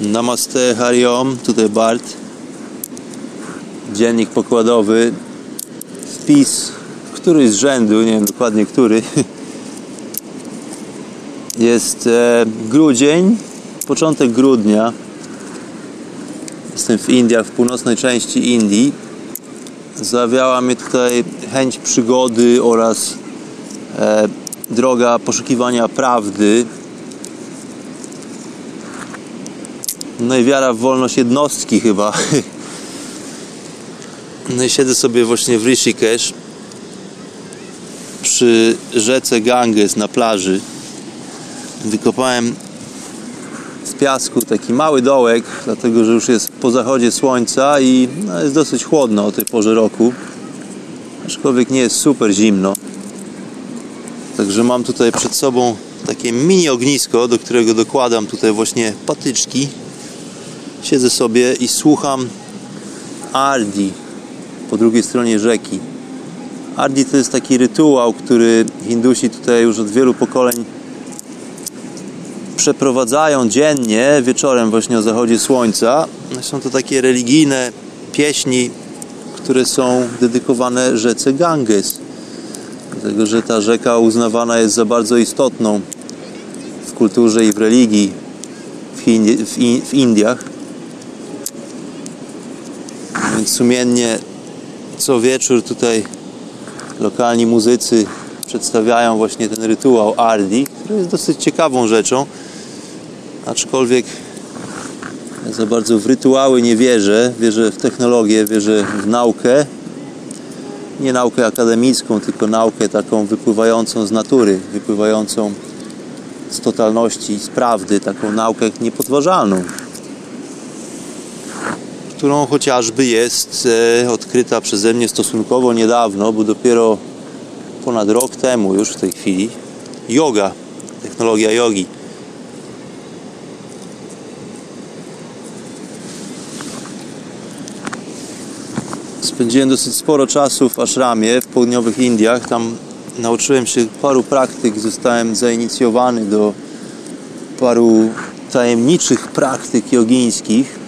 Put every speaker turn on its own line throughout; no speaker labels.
Namaste, Hariom, tutaj Bart. Dziennik pokładowy. Wpis, który z rzędu, nie wiem dokładnie który. Jest e, grudzień, początek grudnia. Jestem w Indiach, w północnej części Indii. Zawiała mnie tutaj chęć przygody oraz e, droga poszukiwania prawdy. No i wiara w wolność jednostki chyba. No i siedzę sobie właśnie w Rishikesh przy rzece Ganges na plaży. Wykopałem z piasku taki mały dołek, dlatego że już jest po zachodzie słońca i no, jest dosyć chłodno o tej porze roku. Aczkolwiek nie jest super zimno. Także mam tutaj przed sobą takie mini ognisko, do którego dokładam tutaj właśnie patyczki. Siedzę sobie i słucham Ardi po drugiej stronie rzeki. Ardi to jest taki rytuał, który Hindusi tutaj już od wielu pokoleń przeprowadzają dziennie, wieczorem właśnie o zachodzie słońca. Są to takie religijne pieśni, które są dedykowane rzece Ganges. Dlatego, że ta rzeka uznawana jest za bardzo istotną w kulturze i w religii w, Indi- w, I- w Indiach. Więc sumiennie co wieczór tutaj lokalni muzycy przedstawiają właśnie ten rytuał Ardi, który jest dosyć ciekawą rzeczą. Aczkolwiek ja za bardzo w rytuały nie wierzę. Wierzę w technologię, wierzę w naukę. Nie naukę akademicką, tylko naukę taką wypływającą z natury, wypływającą z totalności, z prawdy, taką naukę niepodważalną którą chociażby jest e, odkryta przeze mnie stosunkowo niedawno, bo dopiero ponad rok temu już w tej chwili yoga, technologia jogi. Spędziłem dosyć sporo czasu w ashramie w południowych Indiach. Tam nauczyłem się paru praktyk, zostałem zainicjowany do paru tajemniczych praktyk jogińskich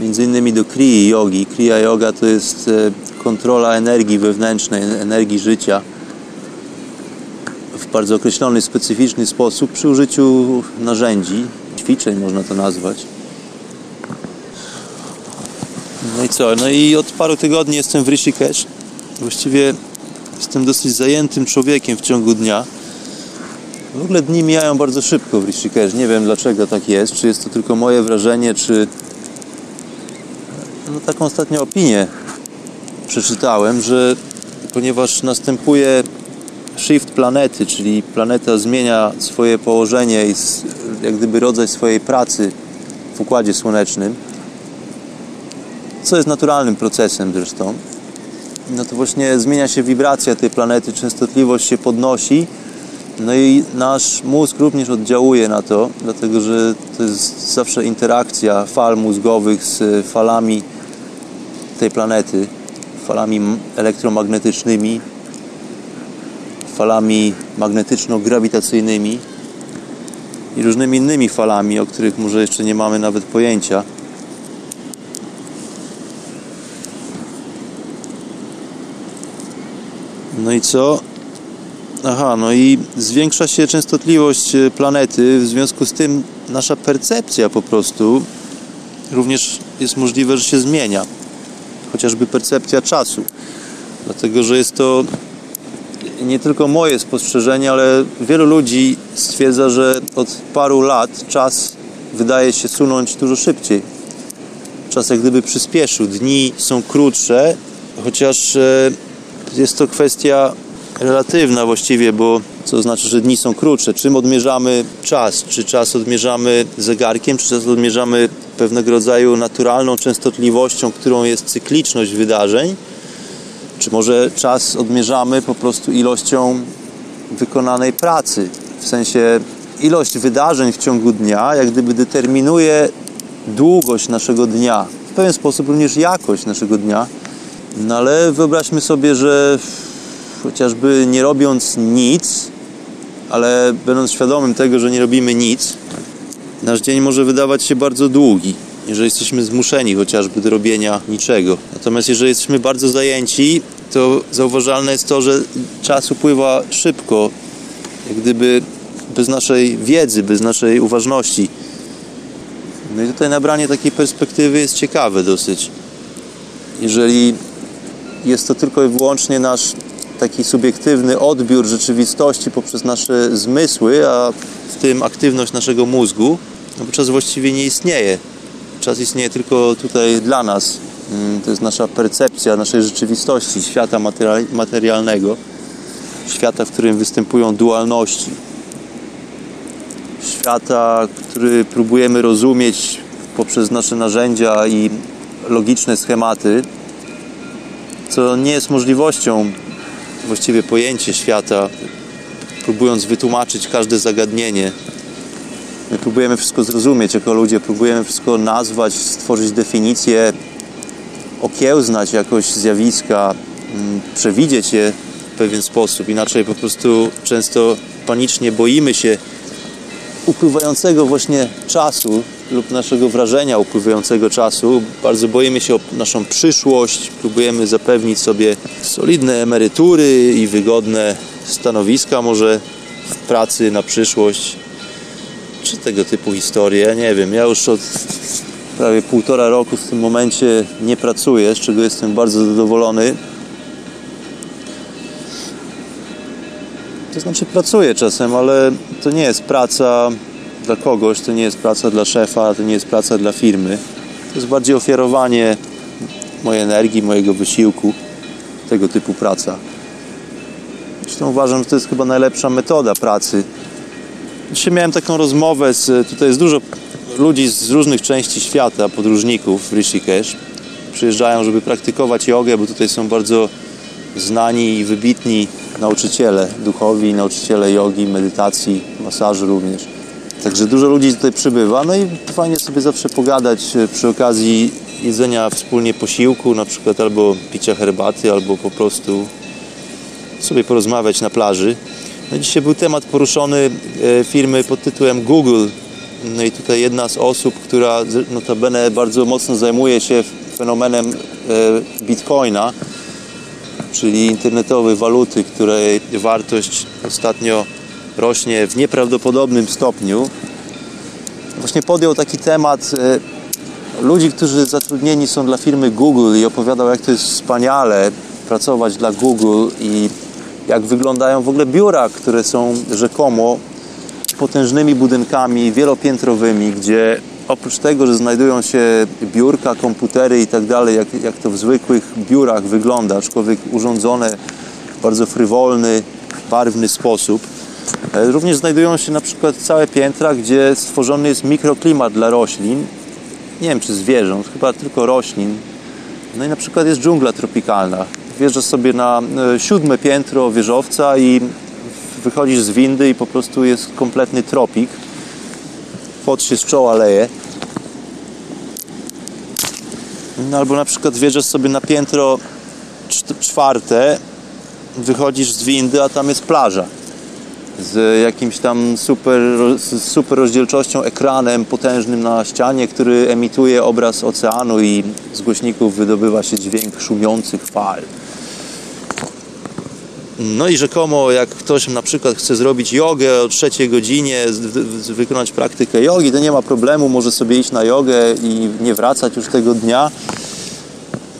między innymi do Kriya Yogi. Kriya Yoga to jest e, kontrola energii wewnętrznej, energii życia w bardzo określony, specyficzny sposób przy użyciu narzędzi, ćwiczeń można to nazwać. No i co? No i od paru tygodni jestem w Rishikesh. Właściwie jestem dosyć zajętym człowiekiem w ciągu dnia. W ogóle dni mijają bardzo szybko w Rishikesh. Nie wiem dlaczego tak jest. Czy jest to tylko moje wrażenie, czy no, taką ostatnią opinię przeczytałem, że ponieważ następuje shift planety, czyli planeta zmienia swoje położenie i jak gdyby rodzaj swojej pracy w Układzie Słonecznym, co jest naturalnym procesem zresztą, no to właśnie zmienia się wibracja tej planety, częstotliwość się podnosi, no i nasz mózg również oddziałuje na to, dlatego że to jest zawsze interakcja fal mózgowych z falami tej planety, falami elektromagnetycznymi, falami magnetyczno-grawitacyjnymi i różnymi innymi falami, o których może jeszcze nie mamy nawet pojęcia. No i co? Aha, no i zwiększa się częstotliwość e, planety, w związku z tym nasza percepcja po prostu również jest możliwe, że się zmienia. Chociażby percepcja czasu. Dlatego, że jest to nie tylko moje spostrzeżenie, ale wielu ludzi stwierdza, że od paru lat czas wydaje się sunąć dużo szybciej. Czas jak gdyby przyspieszył. Dni są krótsze, chociaż e, jest to kwestia relatywna właściwie, bo co znaczy, że dni są krótsze. Czym odmierzamy czas? Czy czas odmierzamy zegarkiem, czy czas odmierzamy pewnego rodzaju naturalną częstotliwością, którą jest cykliczność wydarzeń? Czy może czas odmierzamy po prostu ilością wykonanej pracy? W sensie ilość wydarzeń w ciągu dnia jak gdyby determinuje długość naszego dnia. W pewien sposób również jakość naszego dnia. No ale wyobraźmy sobie, że chociażby nie robiąc nic, ale będąc świadomym tego, że nie robimy nic, nasz dzień może wydawać się bardzo długi, jeżeli jesteśmy zmuszeni chociażby do robienia niczego. Natomiast jeżeli jesteśmy bardzo zajęci, to zauważalne jest to, że czas upływa szybko, jak gdyby bez naszej wiedzy, bez naszej uważności. No i tutaj nabranie takiej perspektywy jest ciekawe dosyć. Jeżeli jest to tylko i wyłącznie nasz taki subiektywny odbiór rzeczywistości poprzez nasze zmysły, a w tym aktywność naszego mózgu, no bo czas właściwie nie istnieje. Czas istnieje tylko tutaj dla nas. Mm, to jest nasza percepcja naszej rzeczywistości, świata materialnego, świata, w którym występują dualności. Świata, który próbujemy rozumieć poprzez nasze narzędzia i logiczne schematy, co nie jest możliwością właściwie pojęcie świata, próbując wytłumaczyć każde zagadnienie. My próbujemy wszystko zrozumieć jako ludzie, próbujemy wszystko nazwać, stworzyć definicję, okiełznać jakoś zjawiska, mm, przewidzieć je w pewien sposób. Inaczej po prostu często panicznie boimy się upływającego właśnie czasu lub naszego wrażenia upływającego czasu. Bardzo boimy się o naszą przyszłość, próbujemy zapewnić sobie solidne emerytury i wygodne stanowiska może w pracy na przyszłość, tego typu historie. Nie wiem, ja już od prawie półtora roku w tym momencie nie pracuję, z czego jestem bardzo zadowolony. To znaczy pracuję czasem, ale to nie jest praca dla kogoś, to nie jest praca dla szefa, to nie jest praca dla firmy. To jest bardziej ofiarowanie mojej energii, mojego wysiłku, tego typu praca. Zresztą uważam, że to jest chyba najlepsza metoda pracy. Dzisiaj miałem taką rozmowę z, tutaj jest dużo ludzi z różnych części świata, podróżników w Rishikesh. Przyjeżdżają, żeby praktykować jogę, bo tutaj są bardzo znani i wybitni nauczyciele duchowi, nauczyciele jogi, medytacji, masażu również. Także dużo ludzi tutaj przybywa, no i fajnie sobie zawsze pogadać e, przy okazji jedzenia wspólnie posiłku, na przykład albo picia herbaty, albo po prostu sobie porozmawiać na plaży. No dzisiaj był temat poruszony e, firmy pod tytułem Google. No i tutaj jedna z osób, która notabene bardzo mocno zajmuje się fenomenem e, bitcoina, czyli internetowej waluty, której wartość ostatnio rośnie w nieprawdopodobnym stopniu. Właśnie podjął taki temat e, ludzi, którzy zatrudnieni są dla firmy Google i opowiadał, jak to jest wspaniale pracować dla Google i jak wyglądają w ogóle biura, które są rzekomo potężnymi budynkami wielopiętrowymi, gdzie oprócz tego, że znajdują się biurka, komputery i tak dalej, jak, to w zwykłych biurach wygląda, aczkolwiek urządzone w bardzo frywolny, barwny sposób, E, również znajdują się na przykład całe piętra, gdzie stworzony jest mikroklimat dla roślin. Nie wiem czy zwierząt, chyba tylko roślin. No i na przykład jest dżungla tropikalna. Wjeżdżasz sobie na e, siódme piętro wieżowca i wychodzisz z windy i po prostu jest kompletny tropik. Pot się z czoła leje. No albo na przykład wjeżdżasz sobie na piętro czwarte, wychodzisz z windy, a tam jest plaża z jakimś tam super, super rozdzielczością ekranem potężnym na ścianie, który emituje obraz oceanu i z głośników wydobywa się dźwięk szumiących fal. No i rzekomo jak ktoś na przykład chce zrobić jogę o trzeciej godzinie, wykonać praktykę jogi, to nie ma problemu, może sobie iść na jogę i nie wracać już tego dnia.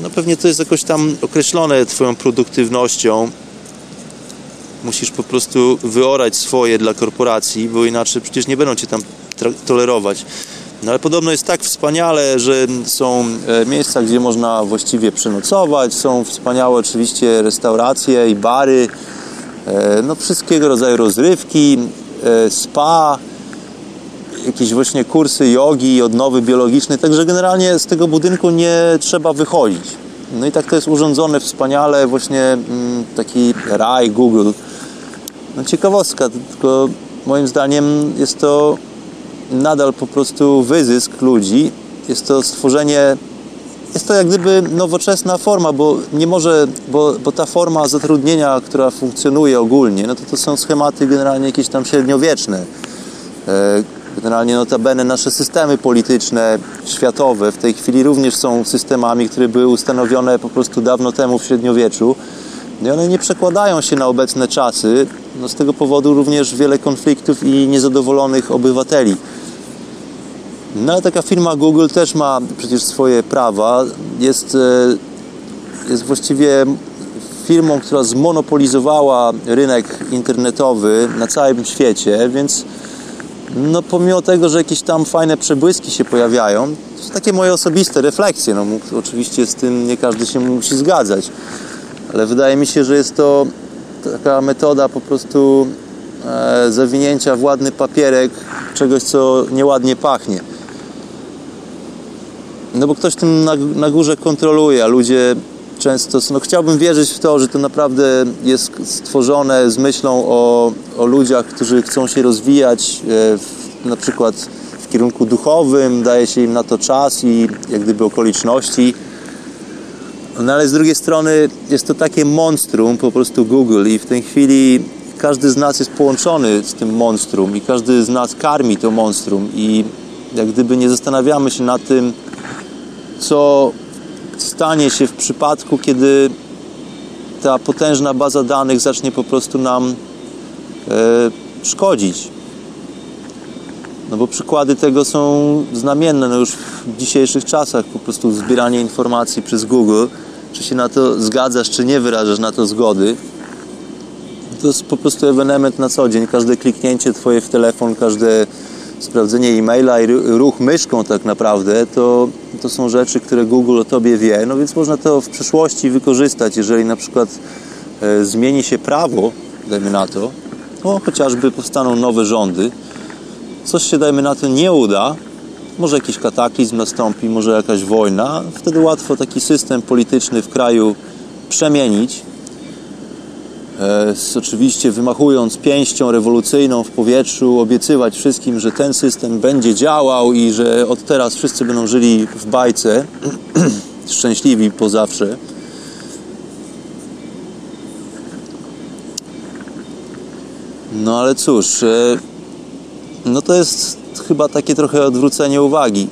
no pewnie to jest jakoś tam określone Twoją produktywnością. Musisz po prostu wyorać swoje dla korporacji, bo inaczej przecież nie będą Cię tam tolerować. No ale podobno jest tak wspaniale, że są e, miejsca, gdzie można właściwie przenocować, są wspaniałe oczywiście restauracje i bary, e, no wszystkiego rodzaju rozrywki, e, spa, jakieś właśnie kursy jogi, odnowy biologicznej, także generalnie z tego budynku nie trzeba wychodzić. No i tak to jest urządzone wspaniale, właśnie mm, taki raj Google. No ciekawostka, tylko moim zdaniem jest to nadal po prostu wyzysk ludzi. Jest to stworzenie, jest to jak gdyby nowoczesna forma, bo nie może, bo, bo ta forma zatrudnienia, która funkcjonuje ogólnie, no to to są schematy generalnie jakieś tam średniowieczne. E, generalnie notabene nasze systemy polityczne, światowe w tej chwili również są systemami, które były ustanowione po prostu dawno temu w średniowieczu. No I one nie przekładają się na obecne czasy. No z tego powodu również wiele konfliktów i niezadowolonych obywateli. No ale taka firma Google też ma przecież swoje prawa. Jest, e, jest właściwie firmą, która zmonopolizowała rynek internetowy na całym świecie, więc no pomimo tego, że jakieś tam fajne przebłyski się pojawiają, to są takie moje osobiste refleksje. No, oczywiście z tym nie każdy się musi zgadzać, ale wydaje mi się, że jest to taka metoda po prostu e, zawinięcia w ładny papierek czegoś, co nieładnie pachnie. No bo ktoś tym na, na górze kontroluje, a ludzie często, no chciałbym wierzyć w to, że to naprawdę jest stworzone z myślą o, o ludziach, którzy chcą się rozwijać, e, w, na przykład w kierunku duchowym, daje się im na to czas i jak gdyby okoliczności. No ale z drugiej strony jest to takie monstrum po prostu Google i w tej chwili każdy z nas jest połączony z tym monstrum i każdy z nas karmi to monstrum i jak gdyby nie zastanawiamy się nad tym, co stanie się w przypadku, kiedy ta potężna baza danych zacznie po prostu nam e, szkodzić. No bo przykłady tego są znamienne no już w dzisiejszych czasach. Po prostu zbieranie informacji przez Google, czy się na to zgadzasz, czy nie wyrażasz na to zgody. To jest po prostu ewenement na co dzień. Każde kliknięcie Twoje w telefon, każde sprawdzenie e-maila i ruch myszką tak naprawdę, to, to są rzeczy, które Google o Tobie wie, no więc można to w przyszłości wykorzystać, jeżeli na przykład e, zmieni się prawo, dajmy na to, no chociażby powstaną nowe rządy, coś się, dajmy na to, nie uda, może jakiś kataklizm nastąpi, może jakaś wojna, wtedy łatwo taki system polityczny w kraju przemienić, oczywiście wymachując pięścią rewolucyjną w powietrzu, obiecywać wszystkim, że ten system będzie działał i że od teraz wszyscy będą żyli w bajce, szczęśliwi po zawsze. No ale cóż, e, no to jest chyba takie trochę odwrócenie uwagi.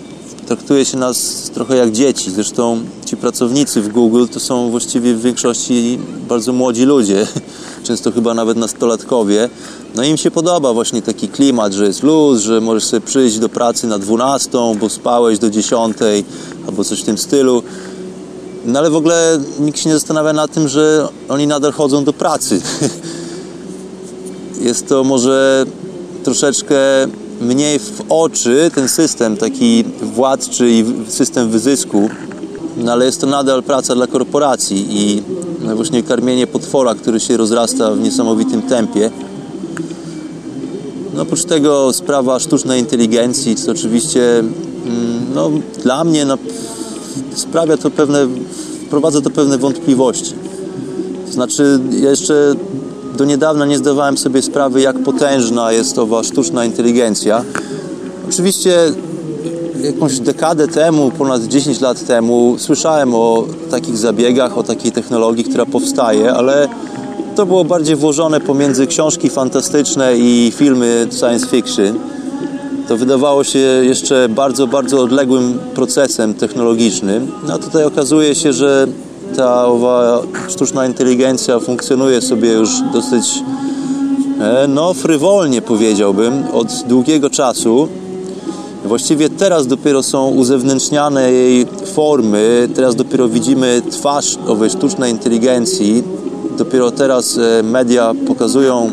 Traktuje się nas trochę jak dzieci. Zresztą ci pracownicy w Google to są właściwie w większości bardzo młodzi ludzie często chyba nawet nastolatkowie. No im się podoba właśnie taki klimat, że jest luz, że możesz sobie przyjść do pracy na 12, bo spałeś do 10 albo coś w tym stylu. No ale w ogóle nikt się nie zastanawia na tym, że oni nadal chodzą do pracy. Jest to może troszeczkę mniej w oczy ten system taki władczy i system wyzysku, no ale jest to nadal praca dla korporacji i no właśnie karmienie potwora, który się rozrasta w niesamowitym tempie. No oprócz tego sprawa sztucznej inteligencji, co oczywiście mm, no, dla mnie no, sprawia to pewne, wprowadza to pewne wątpliwości. To znaczy, ja jeszcze do niedawna nie zdawałem sobie sprawy, jak potężna jest owa sztuczna inteligencja. Oczywiście jakąś dekadę temu, ponad 10 lat temu, słyszałem o takich zabiegach, o takiej technologii, która powstaje, ale to było bardziej włożone pomiędzy książki fantastyczne i filmy science fiction. To wydawało się jeszcze bardzo, bardzo odległym procesem technologicznym. No a tutaj okazuje się, że ta owa sztuczna inteligencja funkcjonuje sobie już dosyć e, no, frywolnie powiedziałbym, od długiego czasu Właściwie teraz dopiero są uzewnętrzniane jej formy, teraz dopiero widzimy twarz owej sztucznej inteligencji. Dopiero teraz e, media pokazują,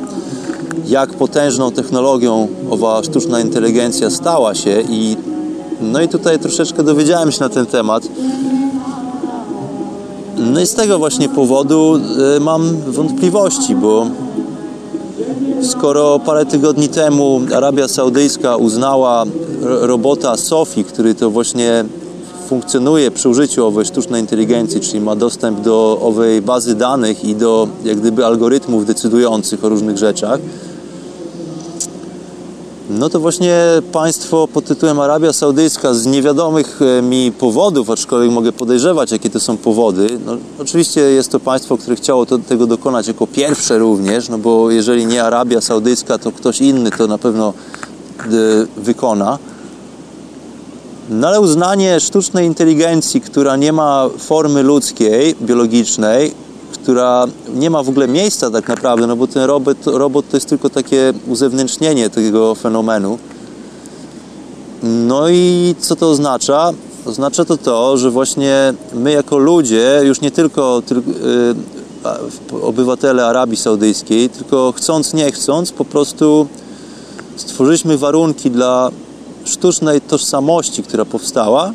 jak potężną technologią owa sztuczna inteligencja stała się i no i tutaj troszeczkę dowiedziałem się na ten temat. No i z tego właśnie powodu e, mam wątpliwości, bo skoro parę tygodni temu Arabia Saudyjska uznała robota Sofi, który to właśnie funkcjonuje przy użyciu owej sztucznej inteligencji, czyli ma dostęp do owej bazy danych i do jak gdyby algorytmów decydujących o różnych rzeczach, no to właśnie państwo pod tytułem Arabia Saudyjska z niewiadomych e, mi powodów, aczkolwiek mogę podejrzewać, jakie to są powody. No, oczywiście jest to państwo, które chciało to, tego dokonać jako pierwsze również, no bo jeżeli nie Arabia Saudyjska, to ktoś inny to na pewno y, wykona. No ale uznanie sztucznej inteligencji, która nie ma formy ludzkiej, biologicznej, która nie ma w ogóle miejsca tak naprawdę, no bo ten robot, robot to jest tylko takie uzewnętrznienie tego fenomenu. No i co to oznacza? Oznacza to to, że właśnie my jako ludzie, już nie tylko yy, obywatele Arabii Saudyjskiej, tylko chcąc, nie chcąc, po prostu stworzyliśmy warunki dla sztucznej tożsamości, która powstała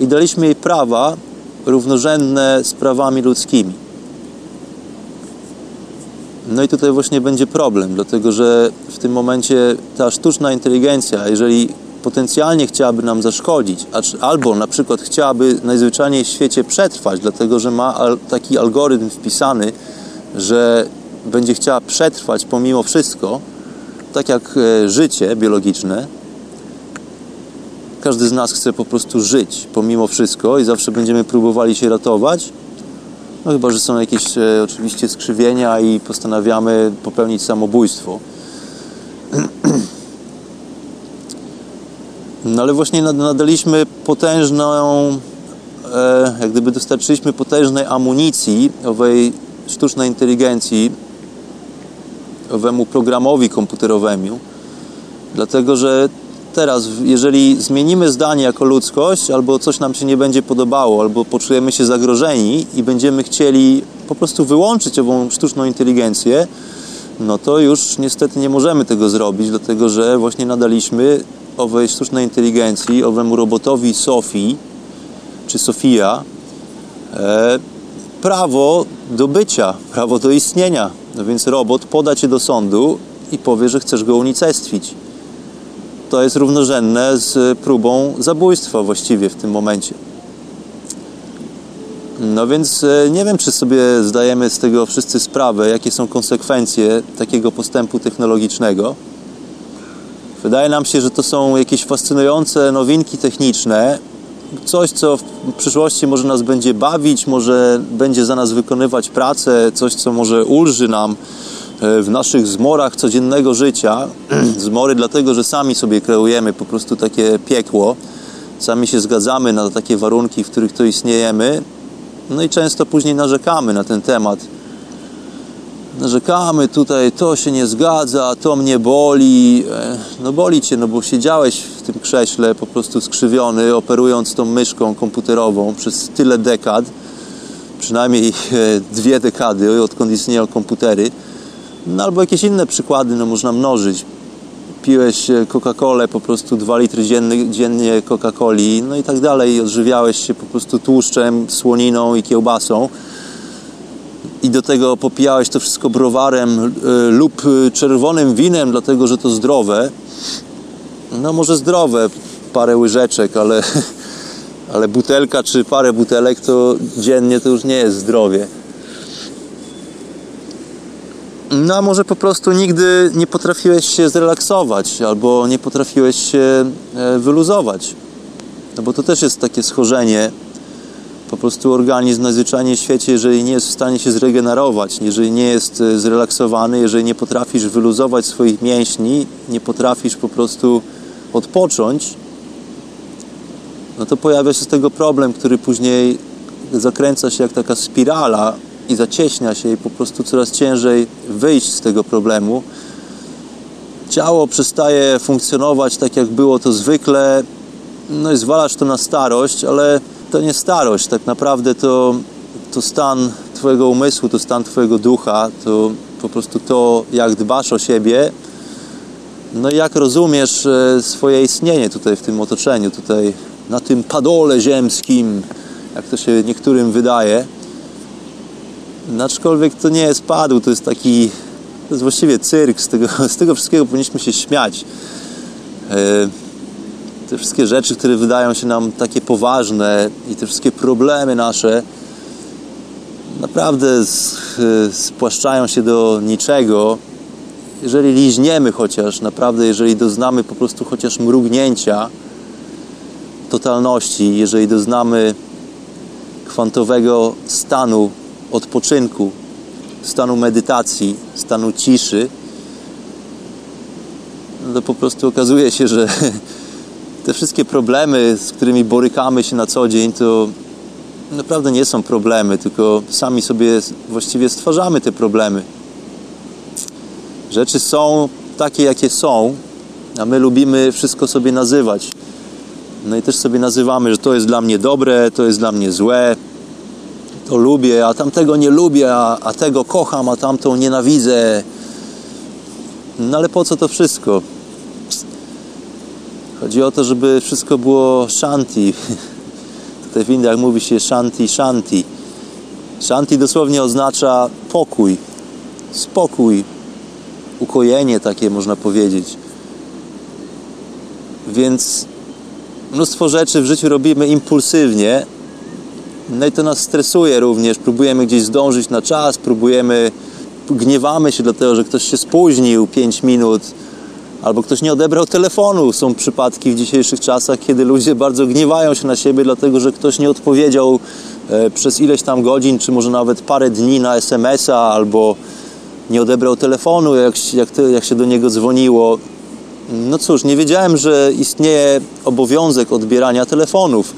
i daliśmy jej prawa równorzędne z prawami ludzkimi. No i tutaj właśnie będzie problem, dlatego że w tym momencie ta sztuczna inteligencja, jeżeli potencjalnie chciałaby nam zaszkodzić, albo na przykład chciałaby najzwyczajniej w świecie przetrwać, dlatego że ma taki algorytm wpisany, że będzie chciała przetrwać pomimo wszystko, tak jak e, życie biologiczne. Każdy z nas chce po prostu żyć pomimo wszystko i zawsze będziemy próbowali się ratować, no chyba, że są jakieś e, oczywiście skrzywienia i postanawiamy popełnić samobójstwo. No ale właśnie nadaliśmy potężną, e, jak gdyby dostarczyliśmy potężnej amunicji owej sztucznej inteligencji, owemu programowi komputerowemu, dlatego że teraz, jeżeli zmienimy zdanie jako ludzkość, albo coś nam się nie będzie podobało, albo poczujemy się zagrożeni i będziemy chcieli po prostu wyłączyć ową sztuczną inteligencję, no to już niestety nie możemy tego zrobić, dlatego że właśnie nadaliśmy owej sztucznej inteligencji, owemu robotowi Sofii, czy Sofia, e, prawo do bycia, prawo do istnienia. No więc robot poda cię do sądu i powie, że chcesz go unicestwić to jest równorzędne z próbą zabójstwa właściwie w tym momencie. No więc e, nie wiem, czy sobie zdajemy z tego wszyscy sprawę, jakie są konsekwencje takiego postępu technologicznego. Wydaje nam się, że to są jakieś fascynujące nowinki techniczne, coś, co w przyszłości może nas będzie bawić, może będzie za nas wykonywać pracę, coś, co może ulży nam w naszych zmorach codziennego życia, zmory dlatego, że sami sobie kreujemy po prostu takie piekło, sami się zgadzamy na takie warunki, w których to istniejemy, no i często później narzekamy na ten temat. Narzekamy tutaj, to się nie zgadza, to mnie boli. E, no boli cię, no bo siedziałeś w tym krześle po prostu skrzywiony, operując tą myszką komputerową przez tyle dekad, przynajmniej e, dwie dekady, odkąd istnieją komputery no albo jakieś inne przykłady, no można mnożyć. Piłeś Coca-Colę, po prostu 2 litry dziennie, dziennie Coca-Coli, no i tak dalej. Odżywiałeś się po prostu tłuszczem, słoniną i kiełbasą. I do tego popijałeś to wszystko browarem y, lub czerwonym winem, dlatego że to zdrowe. No może zdrowe, parę łyżeczek, ale, ale butelka czy parę butelek to dziennie to już nie jest zdrowie. No a może po prostu nigdy nie potrafiłeś się zrelaksować albo nie potrafiłeś się e, wyluzować. No bo to też jest takie schorzenie. Po prostu organizm najzwyczajniej w świecie, jeżeli nie jest w stanie się zregenerować, jeżeli nie jest e, zrelaksowany, jeżeli nie potrafisz wyluzować swoich mięśni, nie potrafisz po prostu odpocząć, no to pojawia się z tego problem, który później zakręca się jak taka spirala i zacieśnia się i po prostu coraz ciężej wyjść z tego problemu. Ciało przestaje funkcjonować tak, jak było to zwykle, no i zwalasz to na starość, ale to nie starość, tak naprawdę to, to stan Twojego umysłu, to stan Twojego ducha, to po prostu to, jak dbasz o siebie, no i jak rozumiesz e, swoje istnienie tutaj w tym otoczeniu, tutaj na tym padole ziemskim, jak to się niektórym wydaje. Aczkolwiek to nie jest padł, to jest taki, to jest właściwie cyrk, z tego, z tego wszystkiego powinniśmy się śmiać. E, te wszystkie rzeczy, które wydają się nam takie poważne i te wszystkie problemy nasze naprawdę spłaszczają się do niczego. Jeżeli liźniemy chociaż, naprawdę, jeżeli doznamy po prostu chociaż mrugnięcia totalności, jeżeli doznamy kwantowego stanu odpoczynku, stanu medytacji, stanu ciszy, no to po prostu okazuje się, że te wszystkie problemy, z którymi borykamy się na co dzień, to naprawdę nie są problemy, tylko sami sobie właściwie stwarzamy te problemy. Rzeczy są takie, jakie są, a my lubimy wszystko sobie nazywać. No i też sobie nazywamy, że to jest dla mnie dobre, to jest dla mnie złe, to lubię, a tamtego nie lubię, a, a tego kocham, a tamtą nienawidzę. No ale po co to wszystko? Chodzi o to, żeby wszystko było shanti. Tutaj w Indiach mówi się shanti, shanti. Shanti dosłownie oznacza pokój, spokój, ukojenie takie można powiedzieć. Więc mnóstwo rzeczy w życiu robimy impulsywnie, no i to nas stresuje również. Próbujemy gdzieś zdążyć na czas, próbujemy, gniewamy się dlatego, że ktoś się spóźnił 5 minut, albo ktoś nie odebrał telefonu. Są przypadki w dzisiejszych czasach, kiedy ludzie bardzo gniewają się na siebie, dlatego że ktoś nie odpowiedział e, przez ileś tam godzin, czy może nawet parę dni na SMS-a, albo nie odebrał telefonu, jak, jak, jak się do niego dzwoniło. No cóż, nie wiedziałem, że istnieje obowiązek odbierania telefonów.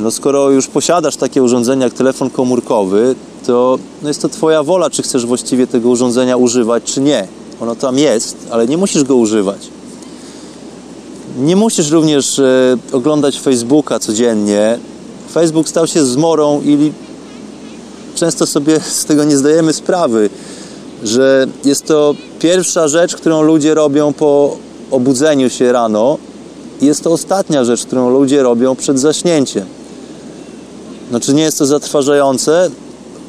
No skoro już posiadasz takie urządzenia jak telefon komórkowy, to no jest to Twoja wola, czy chcesz właściwie tego urządzenia używać, czy nie. Ono tam jest, ale nie musisz go używać. Nie musisz również e, oglądać Facebooka codziennie. Facebook stał się zmorą i często sobie z tego nie zdajemy sprawy, że jest to pierwsza rzecz, którą ludzie robią po obudzeniu się rano. Jest to ostatnia rzecz, którą ludzie robią przed zaśnięciem. No czy nie jest to zatrważające?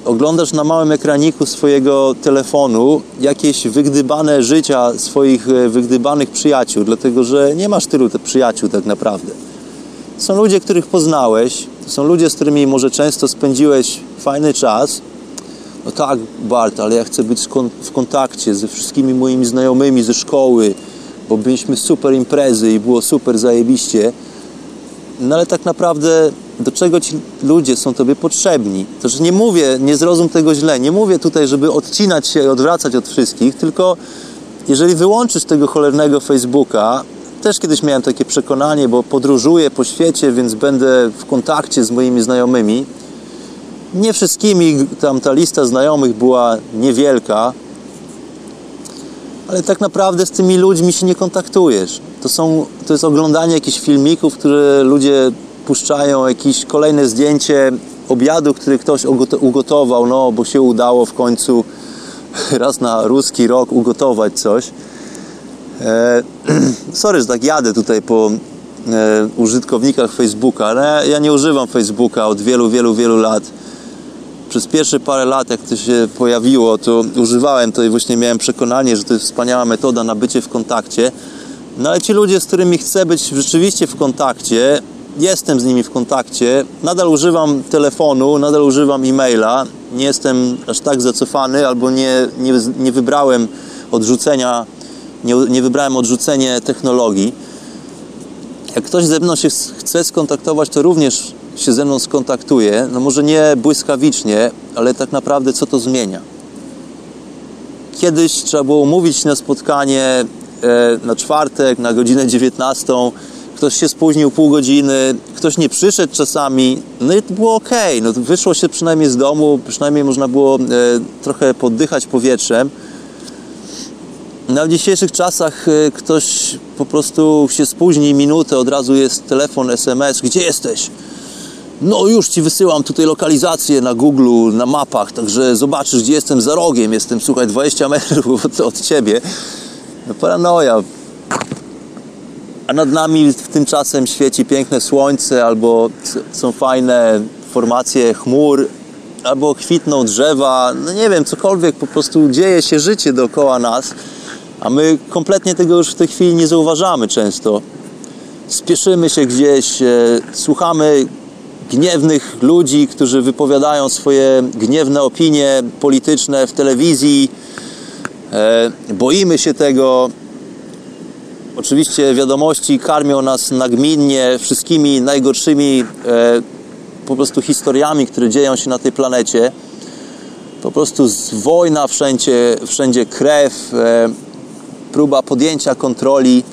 oglądasz na małym ekraniku swojego telefonu jakieś wygdybane życia swoich e, wygdybanych przyjaciół, dlatego że nie masz tylu przyjaciół tak naprawdę. Są ludzie, których poznałeś, są ludzie, z którymi może często spędziłeś fajny czas. No tak, Bart, ale ja chcę być w kontakcie ze wszystkimi moimi znajomymi ze szkoły, bo byliśmy super imprezy i było super zajebiście. No ale tak naprawdę do czego ci ludzie są Tobie potrzebni. To, że nie mówię, nie zrozum tego źle, nie mówię tutaj, żeby odcinać się odwracać od wszystkich, tylko jeżeli wyłączysz tego cholernego Facebooka, też kiedyś miałem takie przekonanie, bo podróżuję po świecie, więc będę w kontakcie z moimi znajomymi. Nie wszystkimi, tam ta lista znajomych była niewielka, ale tak naprawdę z tymi ludźmi się nie kontaktujesz. To, są, to jest oglądanie jakichś filmików, które ludzie puszczają jakieś kolejne zdjęcie obiadu, który ktoś ugotował, no bo się udało w końcu raz na ruski rok ugotować coś. E, sorry, że tak jadę tutaj po e, użytkownikach Facebooka, ale ja nie używam Facebooka od wielu, wielu, wielu lat. Przez pierwsze parę lat, jak to się pojawiło, to używałem to i właśnie miałem przekonanie, że to jest wspaniała metoda na bycie w kontakcie. No ale ci ludzie, z którymi chcę być rzeczywiście w kontakcie, jestem z nimi w kontakcie, nadal używam telefonu, nadal używam e-maila, nie jestem aż tak zacofany albo nie, nie, nie wybrałem odrzucenia, nie, nie wybrałem odrzucenie technologii. Jak ktoś ze mną się chce skontaktować, to również się ze mną skontaktuje. No może nie błyskawicznie, ale tak naprawdę co to zmienia? Kiedyś trzeba było umówić na spotkanie na czwartek, na godzinę 19 ktoś się spóźnił pół godziny, ktoś nie przyszedł czasami, no i to było ok, no wyszło się przynajmniej z domu, przynajmniej można było e, trochę poddychać powietrzem. No dzisiejszych czasach e, ktoś po prostu się spóźni minutę, od razu jest telefon, SMS, gdzie jesteś? No już ci wysyłam tutaj lokalizację na Google, na mapach, także zobaczysz, gdzie jestem za rogiem. Jestem, słuchaj, 20 metrów od, od ciebie. No, paranoja. A nad nami tymczasem świeci piękne słońce, albo są fajne formacje chmur, albo kwitną drzewa, no nie wiem, cokolwiek, po prostu dzieje się życie dookoła nas, a my kompletnie tego już w tej chwili nie zauważamy często. Spieszymy się gdzieś, e, słuchamy gniewnych ludzi, którzy wypowiadają swoje gniewne opinie polityczne w telewizji. E, boimy się tego. Oczywiście wiadomości karmią nas nagminnie wszystkimi najgorszymi e, po prostu historiami, które dzieją się na tej planecie. Po prostu wojna wszędzie, wszędzie krew, e, próba podjęcia kontroli,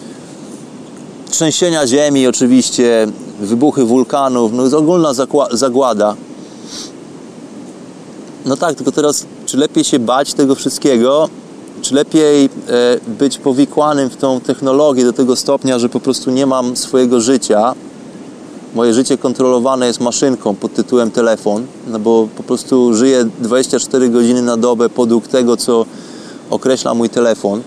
trzęsienia ziemi oczywiście, wybuchy wulkanów, no jest ogólna zagłada. No tak, tylko teraz, czy lepiej się bać tego wszystkiego, czy lepiej e, być powikłanym w tą technologię do tego stopnia, że po prostu nie mam swojego życia, moje życie kontrolowane jest maszynką pod tytułem telefon, no bo po prostu żyję 24 godziny na dobę podług tego, co określa mój telefon.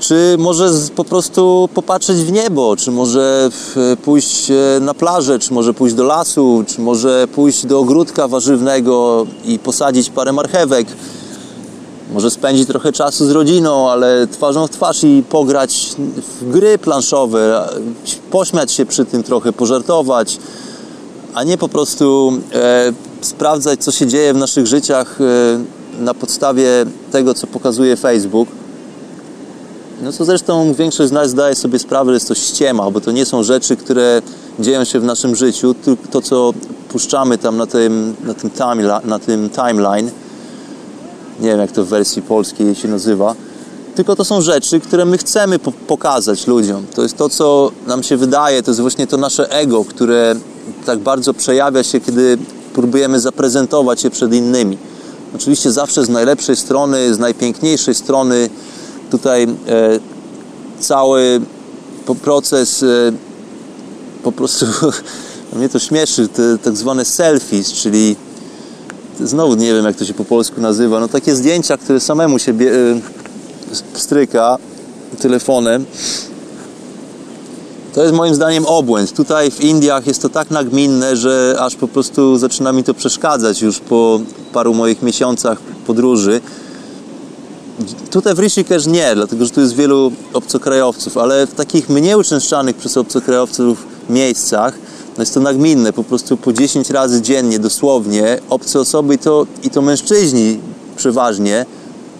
Czy może po prostu popatrzeć w niebo, czy może pójść e, na plażę, czy może pójść do lasu, czy może pójść do ogródka warzywnego i posadzić parę marchewek może spędzić trochę czasu z rodziną, ale twarzą w twarz i pograć w gry planszowe, pośmiać się przy tym trochę, pożartować, a nie po prostu e, sprawdzać, co się dzieje w naszych życiach e, na podstawie tego, co pokazuje Facebook. No co zresztą większość z nas zdaje sobie sprawę, że jest to ściema, bo to nie są rzeczy, które dzieją się w naszym życiu, to, co puszczamy tam na tym, na tym, time, na tym timeline nie wiem jak to w wersji polskiej się nazywa, tylko to są rzeczy, które my chcemy po pokazać ludziom. To jest to, co nam się wydaje, to jest właśnie to nasze ego, które tak bardzo przejawia się, kiedy próbujemy zaprezentować się przed innymi. Oczywiście zawsze z najlepszej strony, z najpiękniejszej strony. Tutaj e, cały proces e, po prostu mnie to śmieszy, te tak zwane selfies, czyli znowu nie wiem jak to się po polsku nazywa, no takie zdjęcia, które samemu się bie, y, telefonem. To jest moim zdaniem obłęd. Tutaj w Indiach jest to tak nagminne, że aż po prostu zaczyna mi to przeszkadzać już po paru moich miesiącach podróży. Tutaj w Rishikesh nie, dlatego że tu jest wielu obcokrajowców, ale w takich mniej uczęszczanych przez obcokrajowców miejscach no jest to nagminne, po prostu po 10 razy dziennie, dosłownie, obce osoby i to, i to mężczyźni przeważnie.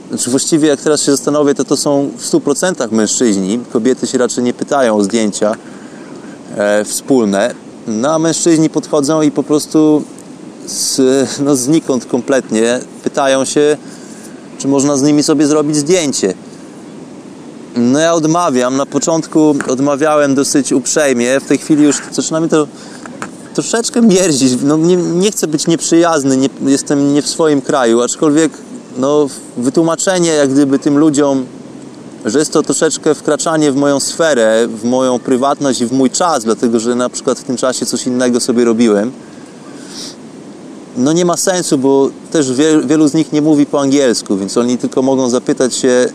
Znaczy właściwie jak teraz się zastanowię, to to są w 100% mężczyźni. Kobiety się raczej nie pytają o zdjęcia e, wspólne. No a mężczyźni podchodzą i po prostu z, no, znikąd kompletnie pytają się, czy można z nimi sobie zrobić zdjęcie. No ja odmawiam. Na początku odmawiałem dosyć uprzejmie. W tej chwili już zaczyna mi to troszeczkę mierdzić. No, nie, nie chcę być nieprzyjazny, nie, jestem nie w swoim kraju, aczkolwiek no, wytłumaczenie jak gdyby tym ludziom, że jest to troszeczkę wkraczanie w moją sferę, w moją prywatność i w mój czas, dlatego że na przykład w tym czasie coś innego sobie robiłem. No nie ma sensu, bo też wielu z nich nie mówi po angielsku, więc oni tylko mogą zapytać się,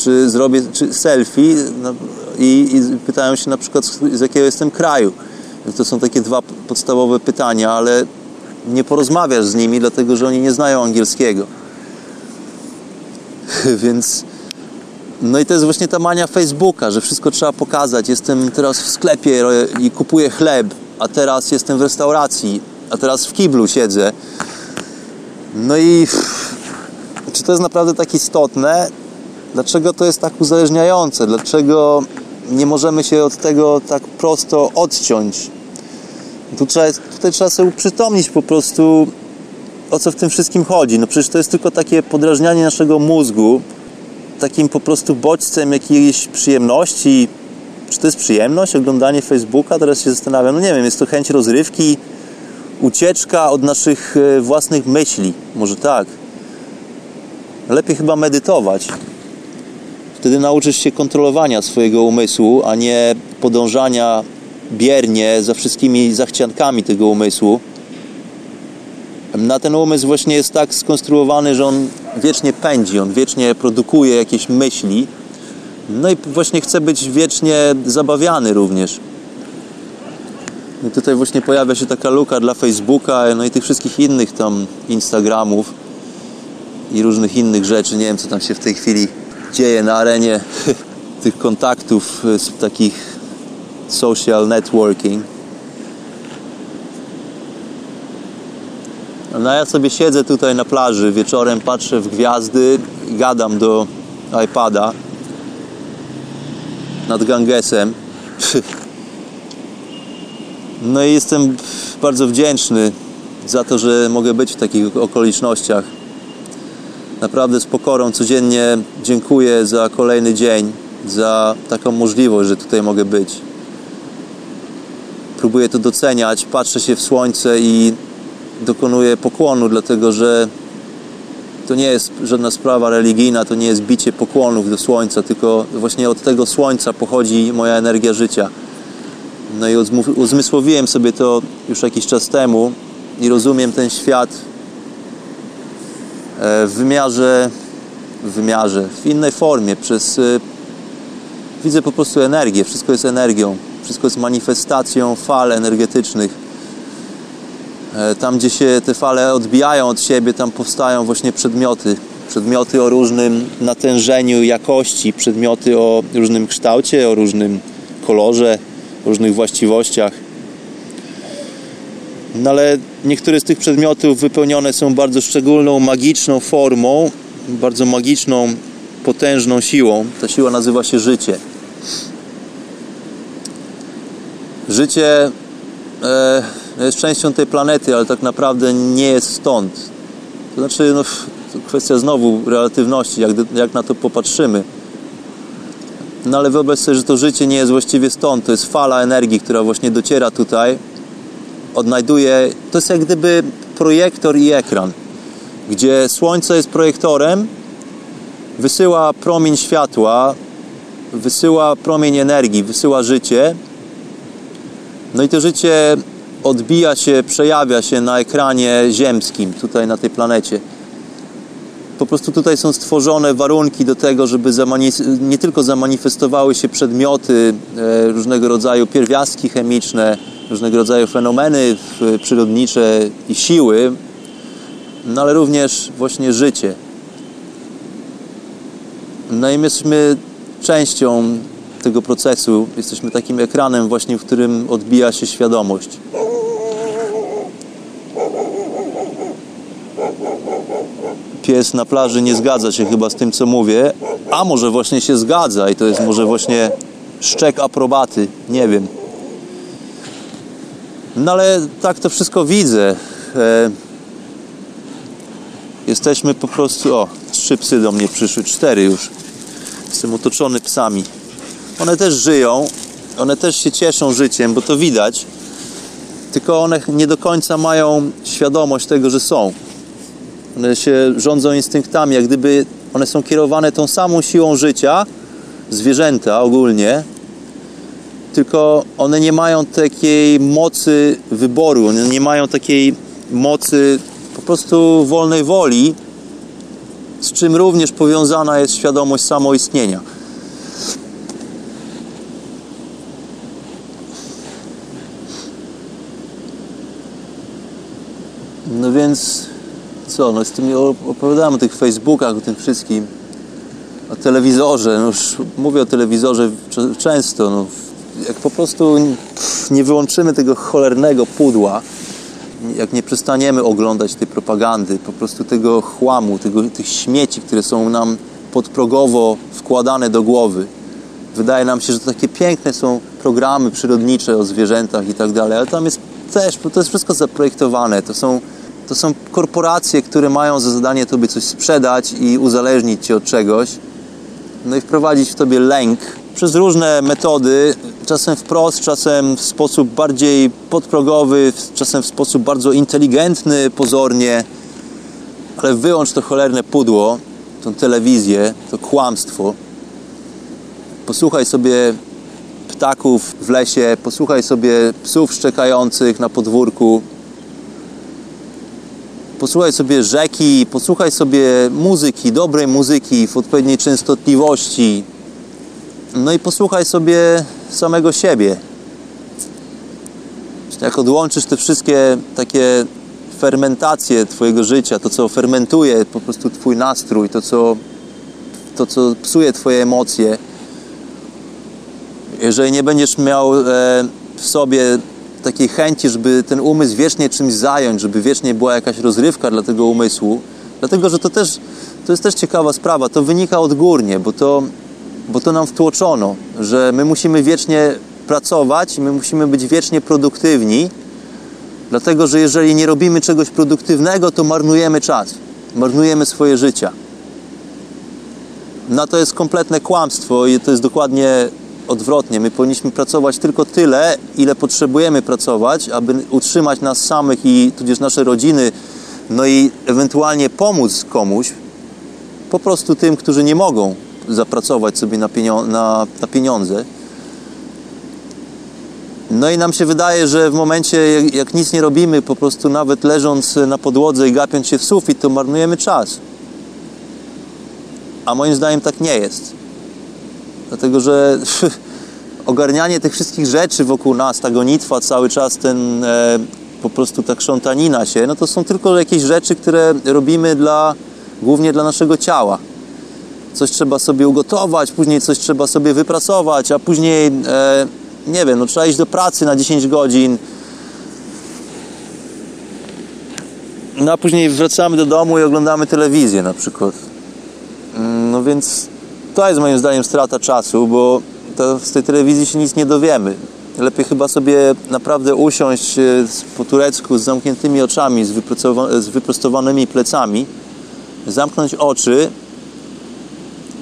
czy zrobię czy selfie no, i, i, pytają się na przykład z, jakiego jestem kraju. To są takie dwa podstawowe pytania, ale nie porozmawiasz z nimi, dlatego że oni nie znają angielskiego. Więc no i to jest właśnie ta mania Facebooka, że wszystko trzeba pokazać. Jestem teraz w sklepie i kupuję chleb, a teraz jestem w restauracji, a teraz w kiblu siedzę. No i czy to jest naprawdę tak istotne? Dlaczego to jest tak uzależniające? Dlaczego nie możemy się od tego tak prosto odciąć? Tu trzeba, tutaj trzeba sobie uprzytomnić po prostu, o co w tym wszystkim chodzi. No przecież to jest tylko takie podrażnianie naszego mózgu, takim po prostu bodźcem jakiejś przyjemności. Czy to jest przyjemność, oglądanie Facebooka? Teraz się zastanawiam. No nie wiem, jest to chęć rozrywki, ucieczka od naszych e, własnych myśli. Może tak. lepiej chyba medytować. Wtedy nauczysz się kontrolowania swojego umysłu, a nie podążania biernie za wszystkimi zachciankami tego umysłu. Na ten umysł właśnie jest tak skonstruowany, że on wiecznie pędzi, on wiecznie produkuje jakieś myśli. No i właśnie chce być wiecznie zabawiany również. I tutaj właśnie pojawia się taka luka dla Facebooka, no i tych wszystkich innych tam Instagramów i różnych innych rzeczy. Nie wiem, co tam się w tej chwili dzieje na arenie tych kontaktów z takich social networking. No ja sobie siedzę tutaj na plaży, wieczorem patrzę w gwiazdy i gadam do iPada nad Gangesem. No i jestem bardzo wdzięczny za to, że mogę być w takich okolicznościach. Naprawdę z pokorą codziennie dziękuję za kolejny dzień, za taką możliwość, że tutaj mogę być. Próbuję to doceniać, patrzę się w słońce i dokonuję pokłonu, dlatego że to nie jest żadna sprawa religijna, to nie jest bicie pokłonów do słońca, tylko właśnie od tego słońca pochodzi moja energia życia. No i uzmysłowiłem sobie to już jakiś czas temu i rozumiem ten świat w wymiarze, w wymiarze, w innej formie, przez e, widzę po prostu energię, wszystko jest energią, wszystko jest manifestacją fal energetycznych. E, tam, gdzie się te fale odbijają od siebie, tam powstają właśnie przedmioty. Przedmioty o różnym natężeniu jakości, przedmioty o różnym kształcie, o różnym kolorze, różnych właściwościach. No ale niektóre z tych przedmiotów wypełnione są bardzo szczególną, magiczną formą, bardzo magiczną, potężną siłą. Ta siła nazywa się życie. Życie e, jest częścią tej planety, ale tak naprawdę nie jest stąd. To znaczy, no, to kwestia znowu relatywności, jak, jak na to popatrzymy. No ale wyobraź sobie, że to życie nie jest właściwie stąd. To jest fala energii, która właśnie dociera tutaj, odnajduje. To jest jak gdyby projektor i ekran, gdzie Słońce jest projektorem, wysyła promień światła, wysyła promień energii, wysyła życie. No i to życie odbija się, przejawia się na ekranie ziemskim, tutaj na tej planecie po prostu tutaj są stworzone warunki do tego, żeby nie tylko zamanifestowały się przedmioty, e, różnego rodzaju pierwiastki chemiczne, różnego rodzaju fenomeny przyrodnicze i siły, no ale również właśnie życie. No i my jesteśmy częścią tego procesu, jesteśmy takim ekranem właśnie, w którym odbija się świadomość. pies na plaży nie zgadza się chyba z tym, co mówię, a może właśnie się zgadza i to jest może właśnie szczek aprobaty, nie wiem. No ale tak to wszystko widzę. E... Jesteśmy po prostu. O, trzy psy do mnie przyszły, cztery już. Jestem otoczony psami. One też żyją, one też się cieszą życiem, bo to widać. Tylko one nie do końca mają świadomość tego, że są. One się rządzą instynktami, jak gdyby one są kierowane tą samą siłą życia, zwierzęta ogólnie, tylko one nie mają takiej mocy wyboru, one nie mają takiej mocy po prostu wolnej woli, z czym również powiązana jest świadomość samoistnienia. No więc co, no z tym opowiadałem o tych Facebookach, o tym wszystkim, o telewizorze, no już mówię o telewizorze często, no, jak po prostu nie wyłączymy tego cholernego pudła, jak nie przestaniemy oglądać tej propagandy, po prostu tego chłamu, tego, tych śmieci, które są nam podprogowo wkładane do głowy. Wydaje nam się, że to takie piękne są programy przyrodnicze o zwierzętach i tak dalej, ale tam jest też, to jest wszystko zaprojektowane, to są to są korporacje, które mają za zadanie tobie coś sprzedać i uzależnić cię od czegoś, no i wprowadzić w tobie lęk przez różne metody, czasem wprost, czasem w sposób bardziej podprogowy, czasem w sposób bardzo inteligentny, pozornie, ale wyłącz to cholerne pudło tą telewizję, to kłamstwo. Posłuchaj sobie ptaków w lesie, posłuchaj sobie psów szczekających na podwórku, posłuchaj sobie rzeki, posłuchaj sobie muzyki, dobrej muzyki w odpowiedniej częstotliwości. No i posłuchaj sobie samego siebie. Jak odłączysz te wszystkie takie fermentacje Twojego życia, to co fermentuje po prostu Twój nastrój, to co, to, co psuje Twoje emocje, jeżeli nie będziesz miał e, w sobie takiej chęci, żeby ten umysł wiecznie czymś zająć, żeby wiecznie była jakaś rozrywka dla tego umysłu, dlatego że to też to jest też ciekawa sprawa, to wynika odgórnie, bo to, bo to nam wtłoczono, że my musimy wiecznie pracować, my musimy być wiecznie produktywni, dlatego że jeżeli nie robimy czegoś produktywnego, to marnujemy czas, marnujemy swoje życia. No to jest kompletne kłamstwo i to jest dokładnie odwrotnie. My powinniśmy pracować tylko tyle, ile potrzebujemy pracować, aby utrzymać nas samych i tudzież nasze rodziny, no i ewentualnie pomóc komuś, po prostu tym, którzy nie mogą zapracować sobie na, pienio- na, na pieniądze. No i nam się wydaje, że w momencie, jak, jak nic nie robimy, po prostu nawet leżąc na podłodze i gapiąc się w sufit, to marnujemy czas. A moim zdaniem tak nie jest. Dlatego, że ogarnianie tych wszystkich rzeczy wokół nas, ta gonitwa, cały czas ten e, po prostu ta krzątanina się, no to są tylko jakieś rzeczy, które robimy dla, głównie dla naszego ciała. Coś trzeba sobie ugotować, później coś trzeba sobie wypracować, a później, e, nie wiem, no trzeba iść do pracy na 10 godzin. No a później wracamy do domu i oglądamy telewizję na przykład. Mm, No więc to jest moim zdaniem strata czasu, bo z tej telewizji się nic nie dowiemy. Lepiej chyba sobie naprawdę usiąść e, po turecku z zamkniętymi oczami, z, z wyprostowanymi plecami, zamknąć oczy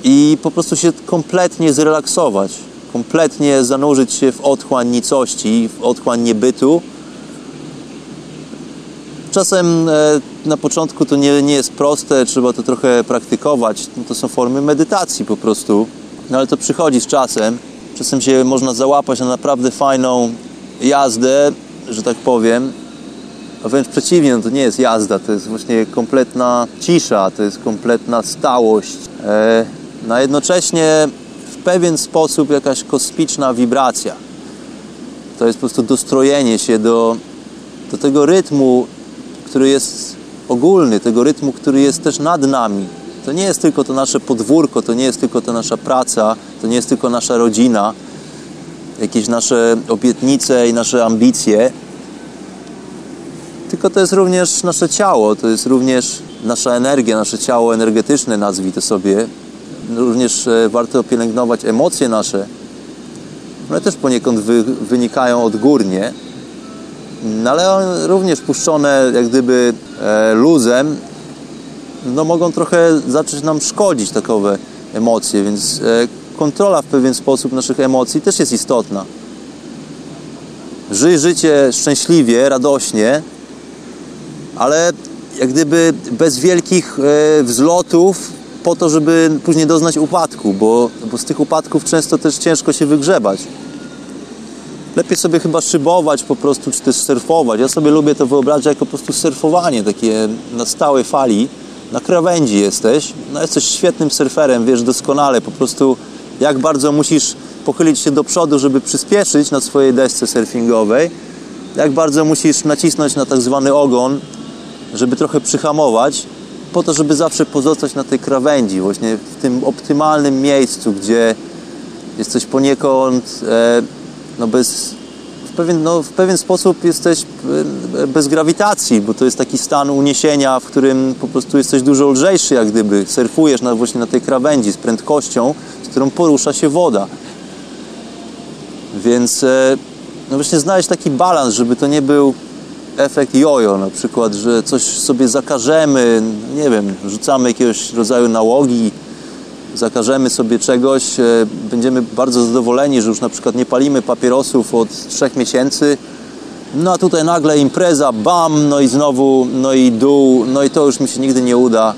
i po prostu się kompletnie zrelaksować, kompletnie zanurzyć się w otchłań nicości, w otchłań niebytu. Czasem e, na początku to nie, nie jest proste, trzeba to trochę praktykować. No to są formy medytacji po prostu, no ale to przychodzi z czasem. Czasem się można załapać na naprawdę fajną jazdę, że tak powiem. A wręcz przeciwnie, no to nie jest jazda, to jest właśnie kompletna cisza, to jest kompletna stałość. E, a jednocześnie w pewien sposób jakaś kosmiczna wibracja. To jest po prostu dostrojenie się do, do tego rytmu, który jest ogólny, tego rytmu, który jest też nad nami. To nie jest tylko to nasze podwórko, to nie jest tylko ta nasza praca, to nie jest tylko nasza rodzina, jakieś nasze obietnice i nasze ambicje, tylko to jest również nasze ciało, to jest również nasza energia, nasze ciało energetyczne, nazwij to sobie. Również e, warto pielęgnować emocje nasze. One też poniekąd wy, wynikają odgórnie, no ale również puszczone jak gdyby e, luzem, no mogą trochę zacząć nam szkodzić takowe emocje, więc e, kontrola w pewien sposób naszych emocji też jest istotna. Żyj życie szczęśliwie, radośnie, ale jak gdyby bez wielkich wzlotów po to, żeby później doznać upadku, bo, bo z tych upadków często też ciężko się wygrzebać. Lepiej sobie chyba szybować po prostu, czy też surfować. Ja sobie lubię to wyobrazić jako po prostu surfowanie, takie na stałej fali. Na krawędzi jesteś, no jesteś świetnym surferem, wiesz doskonale po prostu jak bardzo musisz pochylić się do przodu, żeby przyspieszyć na swojej desce surfingowej, jak bardzo musisz nacisnąć na tak zwany ogon, żeby trochę przyhamować, po to, żeby zawsze pozostać na tej krawędzi, właśnie w tym optymalnym miejscu, gdzie jesteś poniekąd e, no bez, w, pewien, no, w pewien sposób jesteś e, bez grawitacji, bo to jest taki stan uniesienia, w którym po prostu jesteś dużo lżejszy, jak gdyby surfujesz na, właśnie na tej krawędzi z prędkością, z którą porusza się woda. Więc e, no właśnie znaleźć taki balans, żeby to nie był efekt jojo, na przykład, że coś sobie zakażemy, nie wiem, rzucamy jakiegoś rodzaju nałogi, zakażemy sobie czegoś, e, będziemy bardzo zadowoleni, że już na przykład nie palimy papierosów od trzech miesięcy, no a tutaj nagle impreza, bam, no i znowu, no i dół, no i to już mi się nigdy nie uda.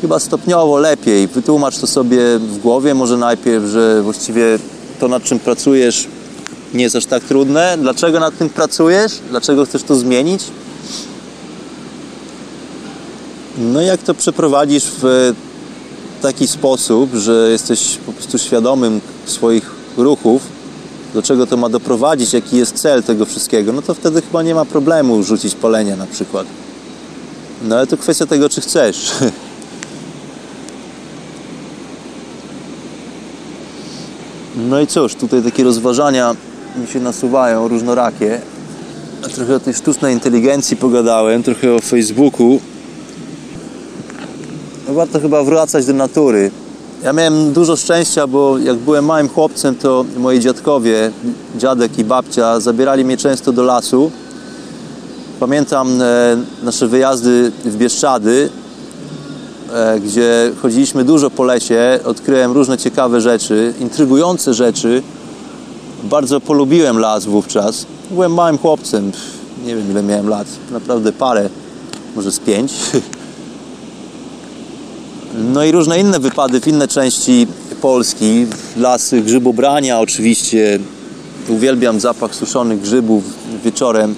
chyba stopniowo lepiej. Wytłumacz to sobie w głowie może najpierw, że właściwie to nad czym pracujesz nie jest aż tak trudne. Dlaczego nad tym pracujesz? Dlaczego chcesz to zmienić? No jak to przeprowadzisz w taki sposób, że jesteś po prostu świadomym swoich ruchów, do czego to ma doprowadzić, jaki jest cel tego wszystkiego, no to wtedy chyba nie ma problemu rzucić palenia na przykład. No ale to kwestia tego, czy chcesz. No i cóż, tutaj takie rozważania mi się nasuwają, różnorakie. Trochę o tej sztucznej inteligencji pogadałem, trochę o Facebooku. No warto chyba wracać do natury. Ja miałem dużo szczęścia, bo jak byłem małym chłopcem, to moi dziadkowie, dziadek i babcia, zabierali mnie często do lasu. Pamiętam e, nasze wyjazdy w Bieszczady, e, gdzie chodziliśmy dużo po lesie, odkryłem różne ciekawe rzeczy, intrygujące rzeczy. Bardzo polubiłem las wówczas. Byłem małym chłopcem, nie wiem ile miałem lat, naprawdę parę, może z pięć. No i różne inne wypady w inne części Polski, lasy grzybobrania oczywiście. Uwielbiam zapach suszonych grzybów wieczorem.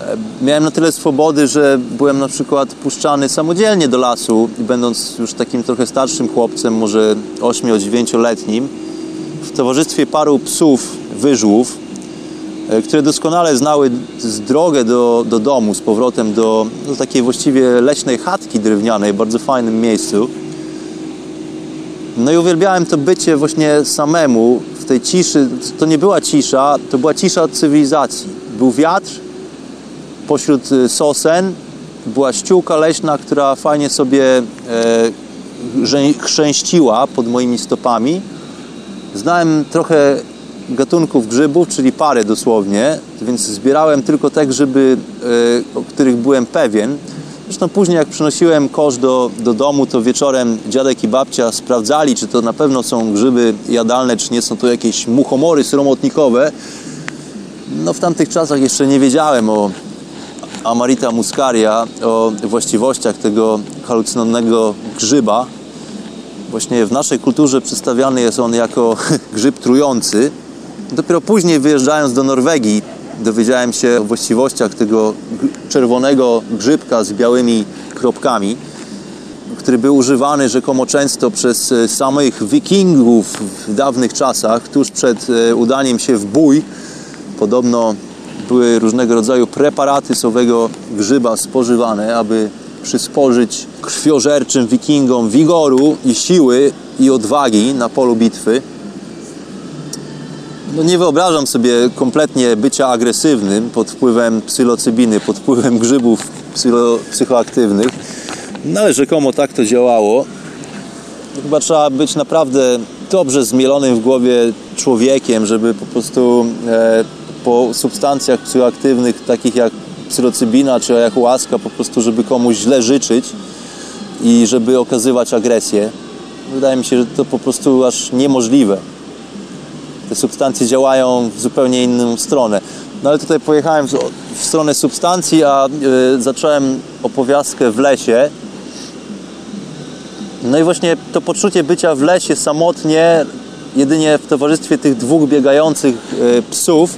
E, Miałem na tyle swobody, że byłem na przykład puszczany samodzielnie do lasu, będąc już takim trochę starszym chłopcem, może 8-9-letnim, w towarzystwie paru psów, wyżłów, e, które doskonale znały drogę do, do domu, z powrotem do, do takiej właściwie leśnej chatki drewnianej, bardzo fajnym miejscu. No i uwielbiałem to bycie właśnie samemu w tej ciszy. To nie była cisza, to była cisza cywilizacji. Był wiatr pośród y, sosen, była ściółka leśna, która fajnie sobie e, rzę- chrzęściła pod moimi stopami. Znałem trochę gatunków grzybów, czyli parę dosłownie, więc zbierałem tylko te grzyby, e, o których byłem pewien. Zresztą później jak przynosiłem kosz do, do domu, to wieczorem dziadek i babcia sprawdzali, czy to na pewno są grzyby jadalne, czy nie są to jakieś muchomory sromotnikowe. No w tamtych czasach jeszcze nie wiedziałem o Amarita muscaria, o właściwościach tego halucynogенnego grzyba. Właśnie w naszej kulturze przedstawiany jest on jako grzyb trujący. Dopiero później wyjeżdżając do Norwegii dowiedziałem się o właściwościach tego czerwonego grzybka z białymi kropkami, który był używany rzekomo często przez e, samych wikingów w dawnych czasach, tuż przed e, udaniem się w bój. Podobno były różnego rodzaju preparaty z owego grzyba spożywane, aby przysporzyć krwiożerczym wikingom wigoru i siły i odwagi na polu bitwy. No nie wyobrażam sobie kompletnie bycia agresywnym pod wpływem psylocybiny, pod wpływem grzybów psylo, psychoaktywnych. No ale rzekomo tak to działało. Chyba trzeba być naprawdę dobrze zmielonym w głowie człowiekiem, żeby po prostu e, po substancjach psychoaktywnych takich jak psylocybina czy ayahuasca po prostu, żeby komuś źle życzyć i żeby okazywać agresję. Wydaje mi się, że to po prostu aż niemożliwe te substancje działają w zupełnie inną stronę. No ale tutaj pojechałem w, stronę substancji, a y, zacząłem opowiastkę w lesie. No i właśnie to poczucie bycia w lesie samotnie, jedynie w towarzystwie tych dwóch biegających y, psów,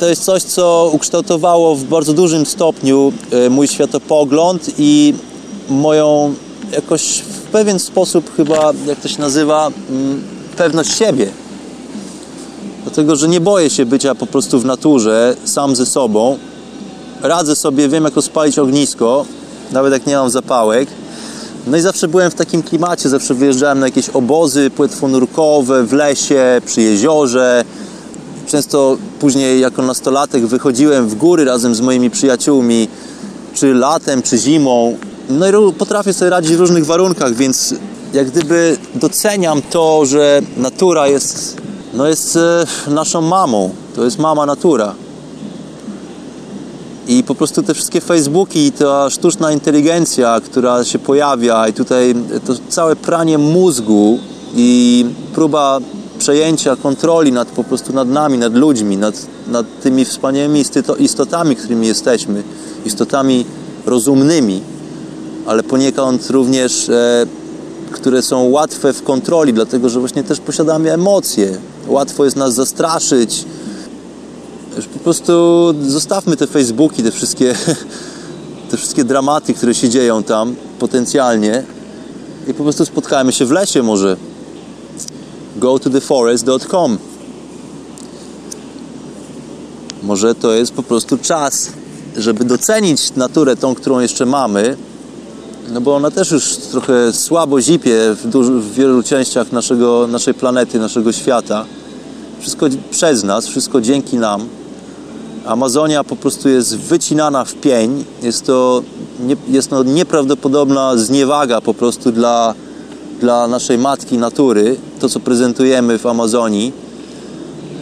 to jest coś, co ukształtowało w bardzo dużym stopniu y, mój światopogląd i moją jakoś w pewien sposób chyba, jak to się nazywa, mm, pewność siebie. Dlatego, że nie boję się bycia po prostu w naturze, sam ze sobą. Radzę sobie, wiem jak rozpalić ognisko, nawet jak nie mam zapałek. No i zawsze byłem w takim klimacie, zawsze wyjeżdżałem na jakieś obozy płetwonurkowe w lesie, przy jeziorze. Często później jako nastolatek wychodziłem w góry razem z moimi przyjaciółmi, czy latem, czy zimą. No i potrafię sobie radzić w różnych warunkach, więc jak gdyby doceniam to, że natura jest, no jest e, naszą mamą. To jest mama natura. I po prostu te wszystkie Facebooki, ta sztuczna inteligencja, która się pojawia i tutaj to całe pranie mózgu i próba przejęcia kontroli nad po prostu nad nami, nad ludźmi, nad, nad tymi wspaniałymi istotami, którymi jesteśmy, istotami rozumnymi, ale poniekąd również, e, które są łatwe w kontroli, dlatego że właśnie też posiadamy emocje. Łatwo jest nas zastraszyć. Już po prostu zostawmy te Facebooki, te wszystkie, te wszystkie dramaty, które się dzieją tam potencjalnie i po prostu spotkajmy się w lesie może. Go to theforest.com Może to jest po prostu czas, żeby docenić naturę tą, którą jeszcze mamy, no bo ona też już trochę słabo zipie w, w wielu częściach naszego, naszej planety, naszego świata. Wszystko przez nas, wszystko dzięki nam. Amazonia po prostu jest wycinana w pień. Jest to, nie, jest to nieprawdopodobna zniewaga po prostu dla, dla naszej matki natury. To, co prezentujemy w Amazonii.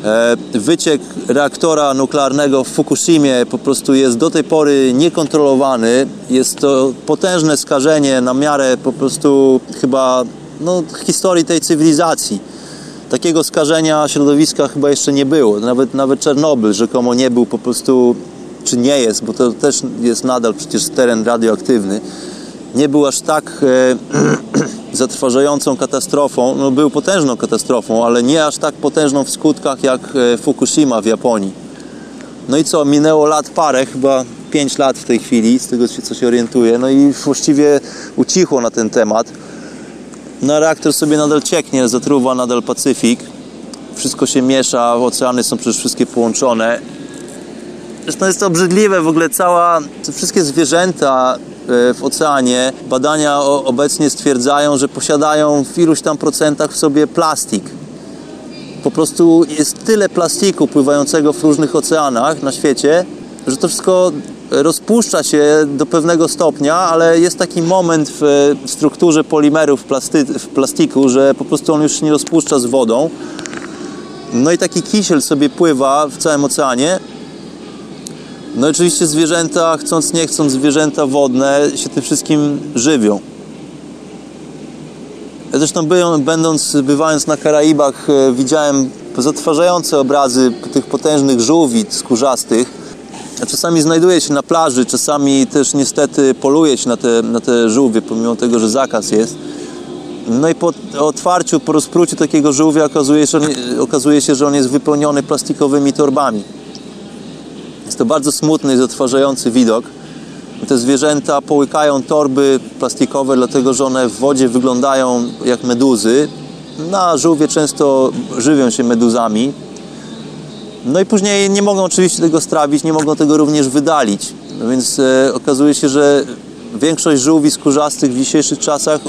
E, wyciek reaktora nuklearnego w Fukushimie po prostu jest do tej pory niekontrolowany. Jest to potężne skażenie na miarę po prostu chyba no, historii tej cywilizacji. Takiego skażenia środowiska chyba jeszcze nie było. Nawet, nawet Czernobyl rzekomo nie był po prostu, czy nie jest, bo to też jest nadal przecież teren radioaktywny. Nie był aż tak e, zatrważającą katastrofą. No, był potężną katastrofą, ale nie aż tak potężną w skutkach jak e, Fukushima w Japonii. No i co, minęło lat parę, chyba 5 lat w tej chwili, z tego co się orientuję. No i właściwie ucichło na ten temat. No reaktor sobie nadal cieknie, zatruwa nadal Pacyfik. Wszystko się miesza, oceany są przecież wszystkie połączone. Zresztą jest to obrzydliwe, w ogóle cała, wszystkie zwierzęta w oceanie, badania obecnie stwierdzają, że posiadają w iluś tam procentach w sobie plastik. Po prostu jest tyle plastiku pływającego w różnych oceanach na świecie, że to wszystko rozpuszcza się do pewnego stopnia, ale jest taki moment w strukturze polimerów plasty, w plastiku, że po prostu on już się nie rozpuszcza z wodą. No i taki kisiel sobie pływa w całym oceanie. No oczywiście zwierzęta, chcąc nie chcąc, zwierzęta wodne się tym wszystkim żywią. Ja zresztą będąc, bywając na Karaibach, e, widziałem zatrważające obrazy tych potężnych żółwit skórzastych, Czasami znajduję się na plaży, czasami też niestety poluję się na te, na te żółwie, pomimo tego, że zakaz jest. No i po otwarciu, po rozpruciu takiego żółwia okazuje się, okazuje się, że on jest wypełniony plastikowymi torbami. Jest to bardzo smutny i zatrważający widok. Te zwierzęta połykają torby plastikowe, dlatego że one w wodzie wyglądają jak meduzy. Na żółwie często żywią się meduzami, no i później nie mogą oczywiście tego strawić, nie mogą tego również wydalić. No więc e, okazuje się, że większość żółwi skórzastych w dzisiejszych czasach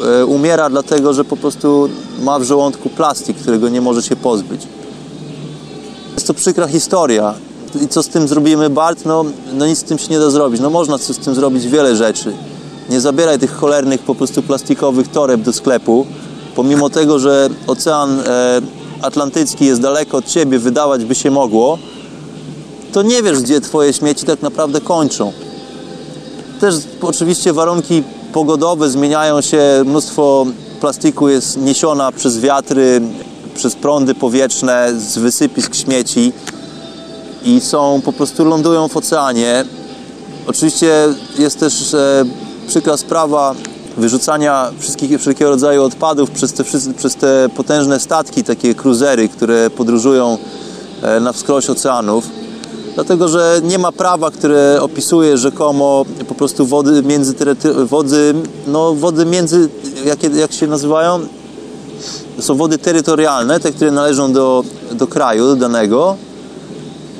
e, umiera dlatego, że po prostu ma w żołądku plastik, którego nie może się pozbyć. Jest to przykra historia. I co z tym zrobimy, Bart? No, no nic z tym się nie da zrobić. No można z tym zrobić wiele rzeczy. Nie zabieraj tych cholernych po prostu plastikowych toreb do sklepu. Pomimo tego, że ocean e, Atlantycki jest daleko od ciebie, wydawać by się mogło, to nie wiesz, gdzie twoje śmieci tak naprawdę kończą. Też oczywiście warunki pogodowe zmieniają się, mnóstwo plastiku jest niesiona przez wiatry, przez prądy powietrzne z wysypisk śmieci i są, po prostu lądują w oceanie. Oczywiście jest też e, przykra sprawa wyrzucania wszystkich, wszelkiego rodzaju odpadów przez te, przez te potężne statki, takie cruzery, które podróżują e, na wskroś oceanów. Dlatego, że nie ma prawa, które opisuje rzekomo po prostu wody między, wody, no wody między, jak, jak się nazywają? To są wody terytorialne, te, które należą do, do kraju danego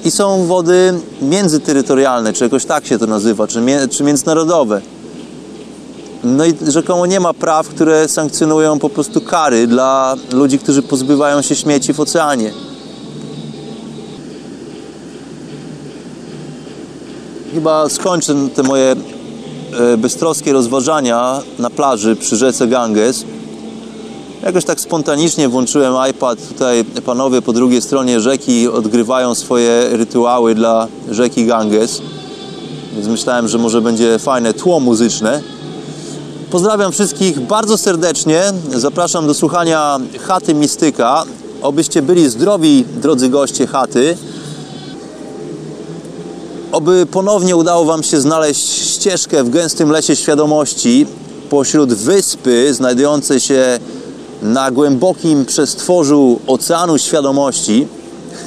i są wody międzyterytorialne, czy jakoś tak się to nazywa, czy, czy międzynarodowe. No i rzekomo nie ma praw, które sankcjonują po prostu kary dla ludzi, którzy pozbywają się śmieci w oceanie. Chyba skończę te moje e, beztroskie rozważania na plaży przy rzece Ganges. Jakoś tak spontanicznie włączyłem iPad. Tutaj panowie po drugiej stronie rzeki odgrywają swoje rytuały dla rzeki Ganges. Więc myślałem, że może będzie fajne tło muzyczne. Pozdrawiam wszystkich bardzo serdecznie. Zapraszam do słuchania Chaty Mistyka. Obyście byli zdrowi, drodzy goście chaty. Oby ponownie udało Wam się znaleźć ścieżkę w gęstym lesie świadomości pośród wyspy znajdującej się na głębokim przestworzu oceanu świadomości.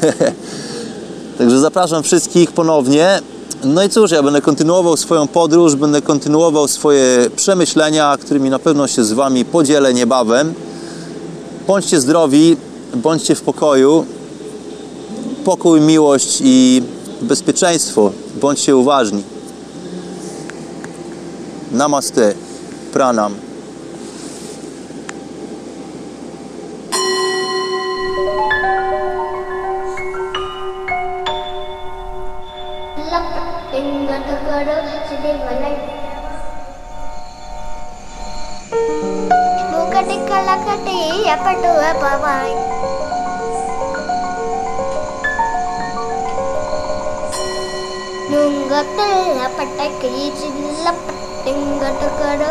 Także zapraszam wszystkich ponownie. No i cóż, ja będę kontynuował swoją podróż, będę kontynuował swoje przemyślenia, którymi na pewno się z Wami podzielę niebawem. Bądźcie zdrowi, bądźcie w pokoju. Pokój, miłość i bezpieczeństwo. Bądźcie uważni. Namaste. Pranam.
पटकरी लपटिंगट कर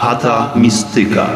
Hata Mistyka.